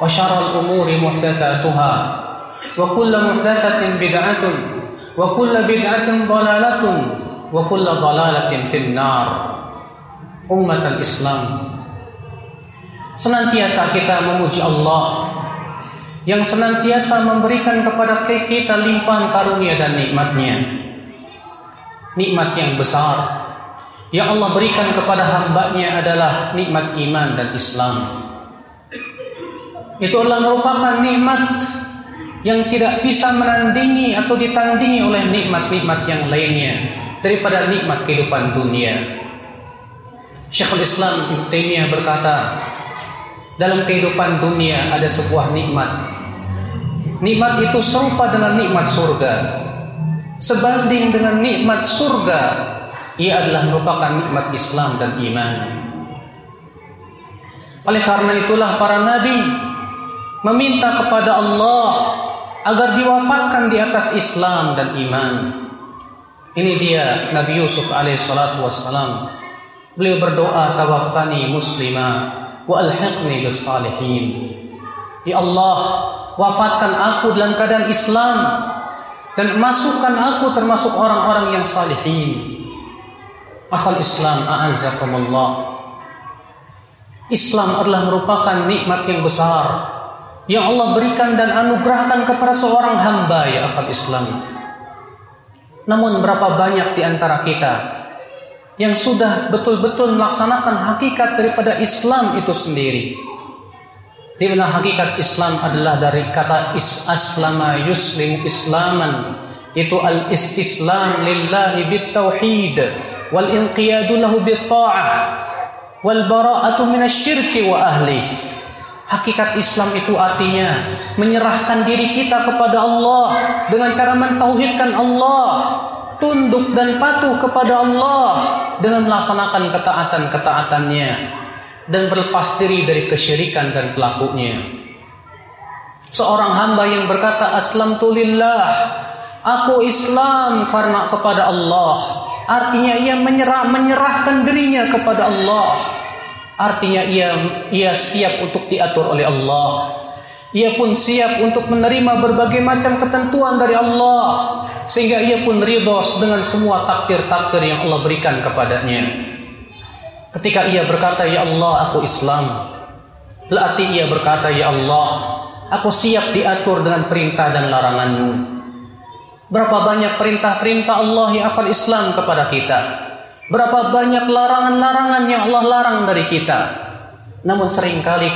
وشر الأمور محدثاتها وكل محدثة بدعة وكل بدعة ضلالة وكل ضلالة في النار أمة الإسلام Senantiasa kita memuji Allah yang senantiasa memberikan kepada kita limpahan karunia dan nikmatnya. Nikmat yang besar yang Allah berikan kepada hambanya adalah nikmat iman dan Islam. Itu adalah merupakan nikmat yang tidak bisa menandingi atau ditandingi oleh nikmat-nikmat yang lainnya daripada nikmat kehidupan dunia. Syekhul Islam Ibn Taimiyah berkata, dalam kehidupan dunia ada sebuah nikmat. Nikmat itu serupa dengan nikmat surga. Sebanding dengan nikmat surga, ia adalah merupakan nikmat Islam dan iman. Oleh karena itulah para nabi meminta kepada Allah agar diwafatkan di atas Islam dan iman. Ini dia Nabi Yusuf alaihissalatu wassalam. Beliau berdoa tawaffani muslima wa alhiqni bis salihin. Ya Allah, wafatkan aku dalam keadaan Islam dan masukkan aku termasuk orang-orang yang salihin. Akhal Islam a'azzakumullah. Islam adalah merupakan nikmat yang besar yang Allah berikan dan anugerahkan kepada seorang hamba ya akhal Islam. Namun berapa banyak di antara kita yang sudah betul-betul melaksanakan hakikat daripada Islam itu sendiri. Di mana hakikat Islam adalah dari kata is aslama yuslim islaman itu al istislam lillahi bit tauhid wal inqiyadu lahu bit ta'ah wal bara'atu minasyirki wa ahlihi Hakikat Islam itu artinya menyerahkan diri kita kepada Allah dengan cara mentauhidkan Allah, tunduk dan patuh kepada Allah dengan melaksanakan ketaatan-ketaatannya dan berlepas diri dari kesyirikan dan pelakunya. Seorang hamba yang berkata aslam tulillah, aku Islam karena kepada Allah. Artinya ia menyerah menyerahkan dirinya kepada Allah. Artinya ia ia siap untuk diatur oleh Allah. Ia pun siap untuk menerima berbagai macam ketentuan dari Allah sehingga ia pun ridho dengan semua takdir-takdir yang Allah berikan kepadanya. Ketika ia berkata, "Ya Allah, aku Islam." Berarti ia berkata, "Ya Allah, aku siap diatur dengan perintah dan laranganmu." Berapa banyak perintah-perintah Allah yang akan Islam kepada kita? Berapa banyak larangan-larangan yang Allah larang dari kita. Namun sering kali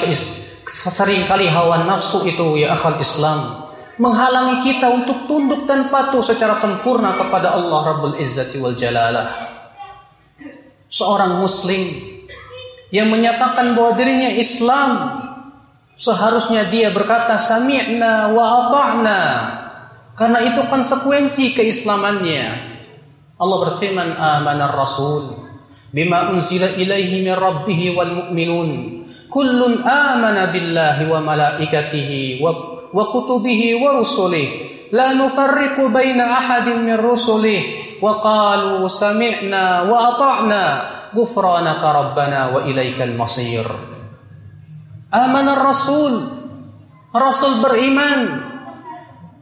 sering kali hawa nafsu itu ya akal Islam menghalangi kita untuk tunduk dan patuh secara sempurna kepada Allah Rabbul Izzati wal Jalalah. Seorang muslim yang menyatakan bahwa dirinya Islam seharusnya dia berkata sami'na wa ata'na karena itu konsekuensi keislamannya. Allah berfirman amanar rasul bima unzila ilaihi min rabbih wal mu'minun kullun amana billahi wa malaikatihi wa wa kutubihi wa rusulih la nufarriqu baina ahadin min rusulih wa qalu sami'na wa ata'na ghufranaka rabbana wa ilaikal masir amana rasul rasul beriman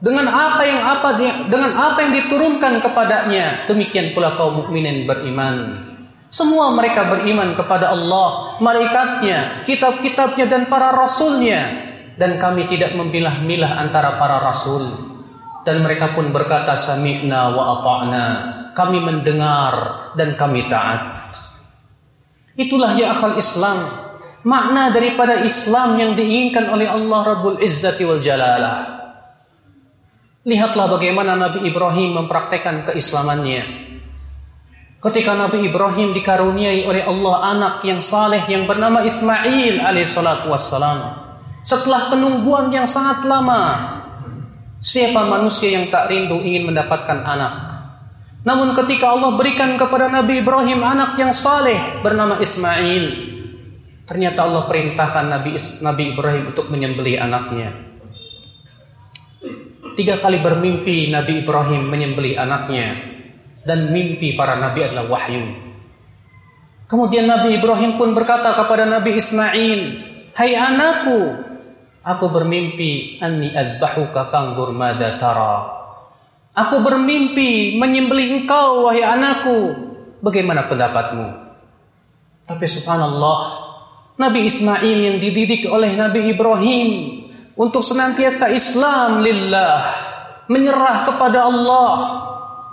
dengan apa yang apa dengan apa yang diturunkan kepadanya demikian pula kaum mukminin beriman semua mereka beriman kepada Allah, malaikatnya, kitab-kitabnya dan para rasulnya. Dan kami tidak memilah-milah antara para rasul. Dan mereka pun berkata sami'na wa ata'na. Kami mendengar dan kami taat. Itulah ya akal Islam. Makna daripada Islam yang diinginkan oleh Allah Rabbul Izzati wal Jalalah. Lihatlah bagaimana Nabi Ibrahim mempraktekkan keislamannya. Ketika Nabi Ibrahim dikaruniai oleh Allah anak yang saleh yang bernama Ismail alaihissalatu wassalam. Setelah penungguan yang sangat lama, siapa manusia yang tak rindu ingin mendapatkan anak? Namun ketika Allah berikan kepada Nabi Ibrahim anak yang saleh bernama Ismail, ternyata Allah perintahkan Nabi, Nabi Ibrahim untuk menyembelih anaknya. Tiga kali bermimpi Nabi Ibrahim menyembelih anaknya dan mimpi para nabi adalah wahyu. Kemudian Nabi Ibrahim pun berkata kepada Nabi Ismail, "Hai anakku, aku bermimpi anni adbahuka fangdur mada tara." Aku bermimpi menyembelih engkau wahai anakku. Bagaimana pendapatmu? Tapi subhanallah, Nabi Ismail yang dididik oleh Nabi Ibrahim untuk senantiasa Islam lillah, menyerah kepada Allah,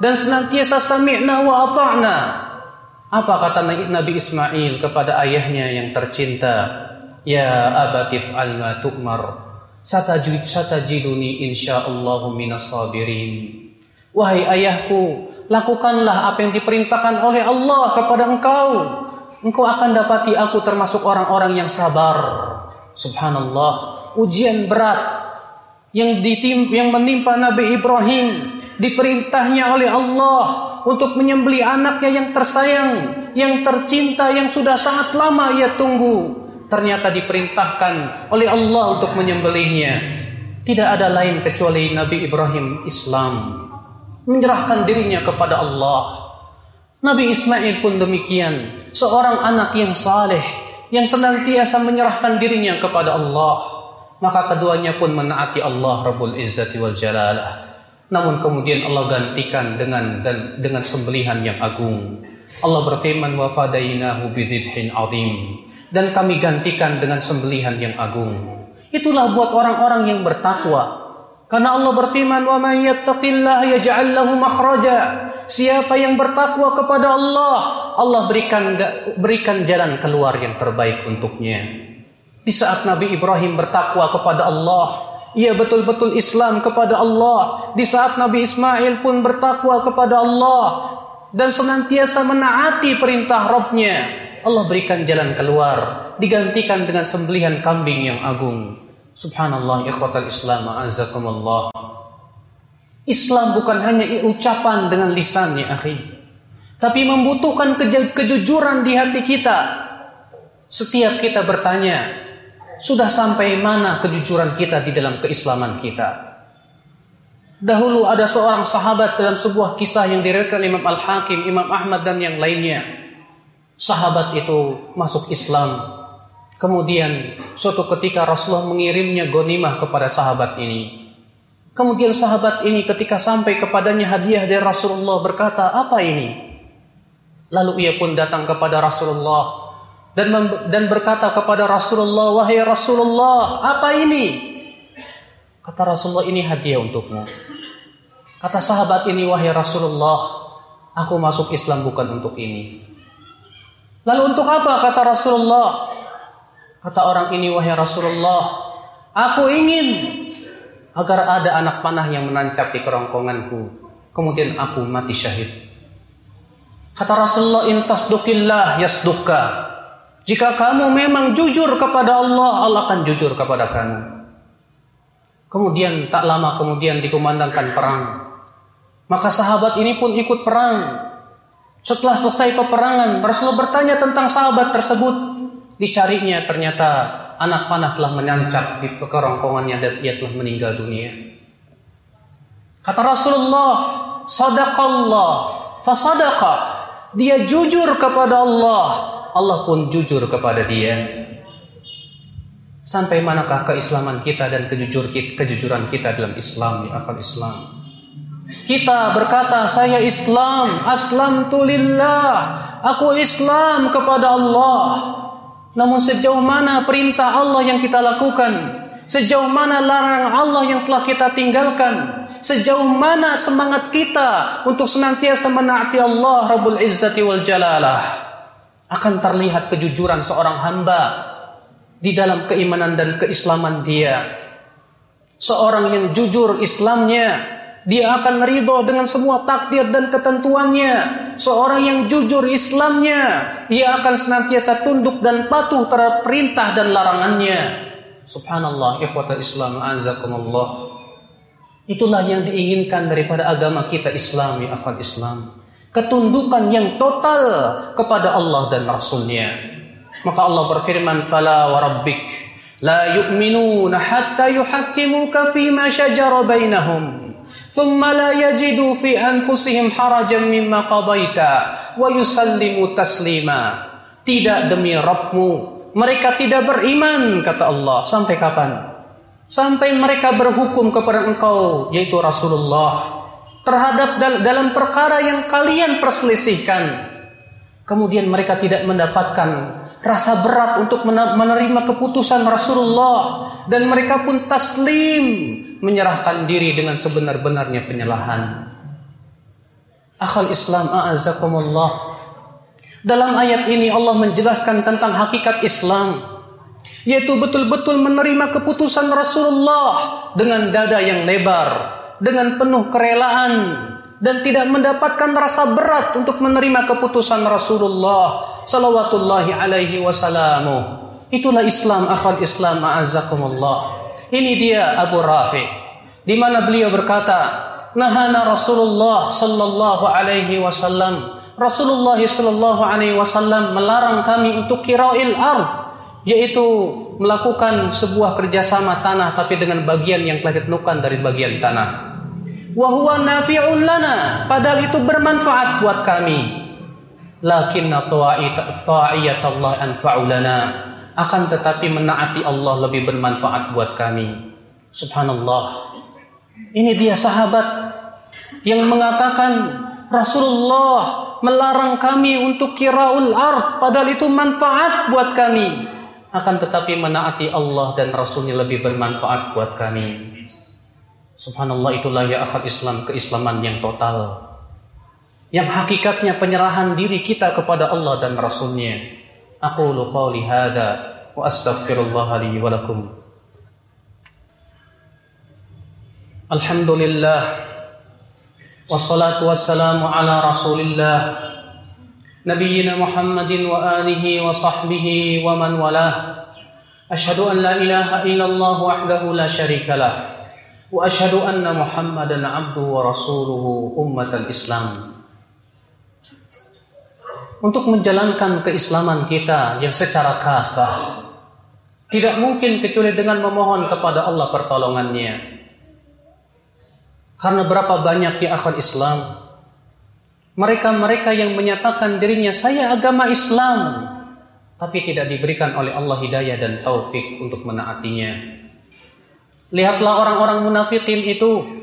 dan senantiasa sami'na wa ata'na. Apa kata Nabi Ismail kepada ayahnya yang tercinta? Ya abatif al ma tu'mar. Satajid satajiduni insyaallah minas sabirin. Wahai ayahku, lakukanlah apa yang diperintahkan oleh Allah kepada engkau. Engkau akan dapati aku termasuk orang-orang yang sabar. Subhanallah, ujian berat yang ditim yang menimpa Nabi Ibrahim diperintahnya oleh Allah untuk menyembeli anaknya yang tersayang, yang tercinta, yang sudah sangat lama ia tunggu. Ternyata diperintahkan oleh Allah untuk menyembelihnya. Tidak ada lain kecuali Nabi Ibrahim Islam. Menyerahkan dirinya kepada Allah. Nabi Ismail pun demikian. Seorang anak yang saleh. Yang senantiasa menyerahkan dirinya kepada Allah. Maka keduanya pun menaati Allah Rabbul Izzati wal Jalalah. Namun kemudian Allah gantikan dengan dan dengan sembelihan yang agung. Allah berfirman wa fadainahu bidzibhin azim dan kami gantikan dengan sembelihan yang agung. Itulah buat orang-orang yang bertakwa. Karena Allah berfirman wa may yattaqillaha yaj'al lahu makhraja. Siapa yang bertakwa kepada Allah, Allah berikan berikan jalan keluar yang terbaik untuknya. Di saat Nabi Ibrahim bertakwa kepada Allah, ia betul-betul Islam kepada Allah. Di saat Nabi Ismail pun bertakwa kepada Allah dan senantiasa menaati perintah Robnya, Allah berikan jalan keluar, digantikan dengan sembelihan kambing yang agung. Subhanallah, ikhwatal Islam, azakumullah. Islam bukan hanya ucapan dengan lisan ya akhi, tapi membutuhkan kejujuran di hati kita. Setiap kita bertanya, sudah sampai mana kejujuran kita di dalam keislaman kita? Dahulu ada seorang sahabat dalam sebuah kisah yang diriwayatkan Imam Al-Hakim, Imam Ahmad dan yang lainnya. Sahabat itu masuk Islam. Kemudian suatu ketika Rasulullah mengirimnya gonimah kepada sahabat ini. Kemudian sahabat ini ketika sampai kepadanya hadiah dari Rasulullah berkata, "Apa ini?" Lalu ia pun datang kepada Rasulullah dan dan berkata kepada Rasulullah, "Wahai Rasulullah, apa ini?" Kata Rasulullah, "Ini hadiah untukmu." Kata sahabat ini, "Wahai Rasulullah, aku masuk Islam bukan untuk ini." Lalu untuk apa? Kata Rasulullah. Kata orang ini, "Wahai Rasulullah, aku ingin agar ada anak panah yang menancap di kerongkonganku, kemudian aku mati syahid." Kata Rasulullah, "Intas dukillah yasduka." Jika kamu memang jujur kepada Allah, Allah akan jujur kepada kamu. Kemudian tak lama kemudian dikumandangkan perang. Maka sahabat ini pun ikut perang. Setelah selesai peperangan, Rasulullah bertanya tentang sahabat tersebut. Dicarinya ternyata anak panah telah menyancap di kerongkongannya dan ia telah meninggal dunia. Kata Rasulullah, sadaqallah, fasadaqah. Dia jujur kepada Allah, Allah pun jujur kepada dia. Sampai manakah keislaman kita dan kejujur kejujuran kita dalam Islam ya akal Islam? Kita berkata, saya Islam, aslam tulillah, aku Islam kepada Allah. Namun sejauh mana perintah Allah yang kita lakukan? Sejauh mana larangan Allah yang telah kita tinggalkan? Sejauh mana semangat kita untuk senantiasa menaati Allah Rabbul Izzati wal Jalalah? Akan terlihat kejujuran seorang hamba di dalam keimanan dan keislaman dia. Seorang yang jujur Islamnya, dia akan ridho dengan semua takdir dan ketentuannya. Seorang yang jujur Islamnya, ia akan senantiasa tunduk dan patuh terhadap perintah dan larangannya. Subhanallah, ikhwatal Islam, azakumullah. Itulah yang diinginkan daripada agama kita Islam, ya akhwat Islam Ketundukan yang total kepada Allah dan Rasulnya. Maka Allah berfirman, Fala wa rabbik, la yu'minuna hatta yuhakkimuka fima syajara bainahum. ثم لا يجدوا في أنفسهم حرجا مما قضيت ويسلموا تسليما tidak demi Rabbmu mereka tidak beriman kata Allah sampai kapan sampai mereka berhukum kepada engkau yaitu Rasulullah terhadap dalam perkara yang kalian perselisihkan kemudian mereka tidak mendapatkan rasa berat untuk menerima keputusan Rasulullah dan mereka pun taslim menyerahkan diri dengan sebenar-benarnya penyalahan. Akhal Islam a'azakumullah. Dalam ayat ini Allah menjelaskan tentang hakikat Islam yaitu betul-betul menerima keputusan Rasulullah dengan dada yang lebar, dengan penuh kerelaan dan tidak mendapatkan rasa berat untuk menerima keputusan Rasulullah sallallahu alaihi wasallam. Itulah Islam akhal Islam a'azakumullah. Ini dia Abu Rafi. Di mana beliau berkata, Nahana Rasulullah sallallahu alaihi wasallam. Rasulullah sallallahu alaihi wasallam melarang kami untuk kirail ard, yaitu melakukan sebuah kerjasama tanah tapi dengan bagian yang telah ditentukan dari bagian tanah. Wahuwa nafi'un lana, padahal itu bermanfaat buat kami. Lakinna ta'iyat Allah anfa'u lana akan tetapi menaati Allah lebih bermanfaat buat kami. Subhanallah. Ini dia sahabat yang mengatakan Rasulullah melarang kami untuk kiraul ard padahal itu manfaat buat kami. Akan tetapi menaati Allah dan Rasulnya lebih bermanfaat buat kami. Subhanallah itulah ya akal Islam keislaman yang total. Yang hakikatnya penyerahan diri kita kepada Allah dan Rasulnya. Aku lupa lihada wa astaghfirullah li wa lakum. Alhamdulillah Wassalatu wassalamu ala rasulillah Nabiyyina Muhammadin wa alihi wa sahbihi wa man walah Ashadu an la ilaha illallah wahdahu la sharika lah وأشهد أن محمدا عبده ورسوله أمة الإسلام untuk menjalankan keislaman kita yang secara kafah. Tidak mungkin kecuali dengan memohon kepada Allah pertolongannya. Karena berapa banyak ya akhwat Islam mereka-mereka yang menyatakan dirinya saya agama Islam tapi tidak diberikan oleh Allah hidayah dan taufik untuk menaatinya. Lihatlah orang-orang munafikin itu.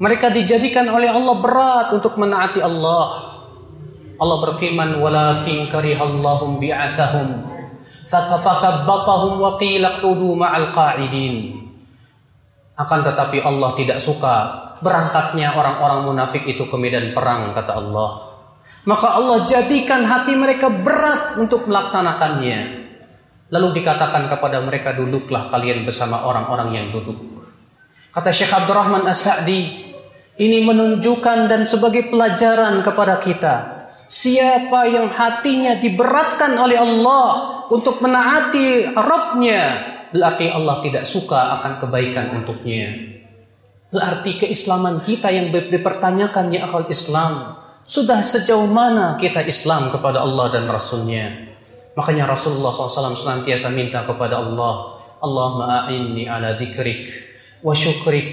Mereka dijadikan oleh Allah berat untuk menaati Allah. Allah berfirman walakin karihallahum bi'asahum fasabbatahum wa qila ma'al qa'idin. Akan tetapi Allah tidak suka berangkatnya orang-orang munafik itu ke medan perang kata Allah. Maka Allah jadikan hati mereka berat untuk melaksanakannya lalu dikatakan kepada mereka duduklah kalian bersama orang-orang yang duduk kata Syekh Abdurrahman As-Sa'di ini menunjukkan dan sebagai pelajaran kepada kita Siapa yang hatinya diberatkan oleh Allah untuk menaati Rabbnya, berarti Allah tidak suka akan kebaikan untuknya. Berarti keislaman kita yang dipertanyakan ya akal Islam. Sudah sejauh mana kita Islam kepada Allah dan Rasulnya? Makanya Rasulullah SAW senantiasa minta kepada Allah, Allahumma a'inni ala dzikrik wa syukrik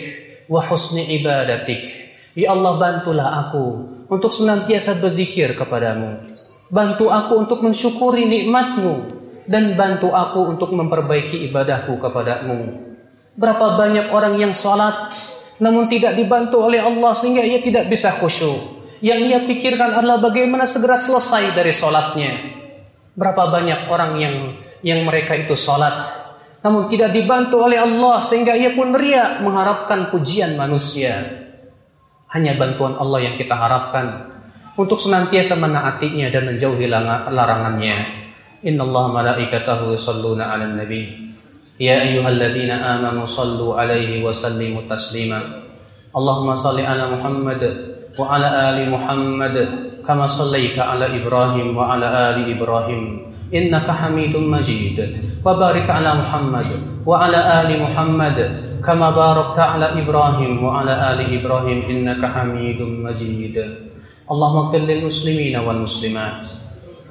wa husni ibadatik. Ya Allah bantulah aku untuk senantiasa berzikir kepadamu. Bantu aku untuk mensyukuri nikmatmu dan bantu aku untuk memperbaiki ibadahku kepadamu. Berapa banyak orang yang salat namun tidak dibantu oleh Allah sehingga ia tidak bisa khusyuk. Yang ia pikirkan adalah bagaimana segera selesai dari salatnya. Berapa banyak orang yang yang mereka itu salat namun tidak dibantu oleh Allah sehingga ia pun riak mengharapkan pujian manusia. Hanya bantuan Allah yang kita harapkan untuk senantiasa menaatinya dan menjauhi larangannya. Inna Allah malaikatahu yusalluna ala nabi. Ya ayyuhalladzina amanu sallu alaihi wa sallimu taslima. Allahumma salli ala Muhammad wa ala ali Muhammad sallaita ala Ibrahim wa ala ali Ibrahim إنك حميد مجيد. وبارك على محمد وعلى آل محمد كما باركت على إبراهيم وعلى آل إبراهيم إنك حميد مجيد. اللهم اغفر للمسلمين والمسلمات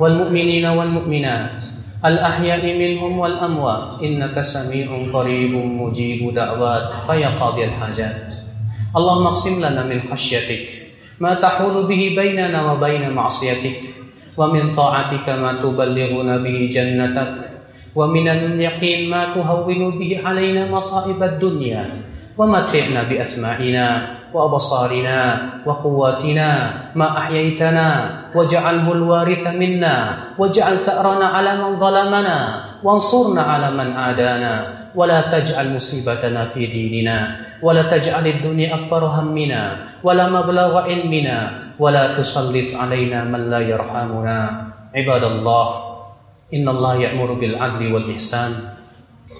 والمؤمنين والمؤمنات الأحياء منهم والأموات. إنك سميع قريب مجيب دعوات. فيا قاضي الحاجات. اللهم اقسم لنا من خشيتك ما تحول به بيننا وبين معصيتك ومن طاعتك ما تبلغنا به جنتك ومن اليقين ما تهون به علينا مصائب الدنيا ومتعنا بأسماعنا وأبصارنا وقواتنا ما أحييتنا واجعله الوارث منا واجعل ثأرنا على من ظلمنا وانصرنا على من عادانا ولا تجعل مصيبتنا في ديننا ولا تجعل الدنيا أكبر همنا ولا مبلغ علمنا ولا تسلط علينا من لا يرحمنا. عباد الله إن الله يأمر بالعدل والإحسان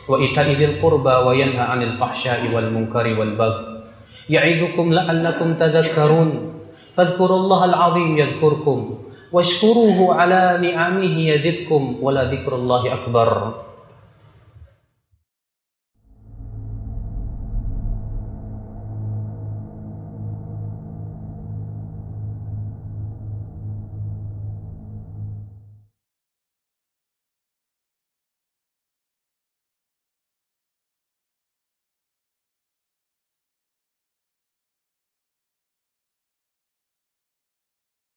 وإيتاء ذي القربى وينهى عن الفحشاء والمنكر والبغي. يعظكم لعلكم تذكرون. فاذكروا الله العظيم يذكركم واشكروه على نعمه يزدكم ولذكر الله أكبر.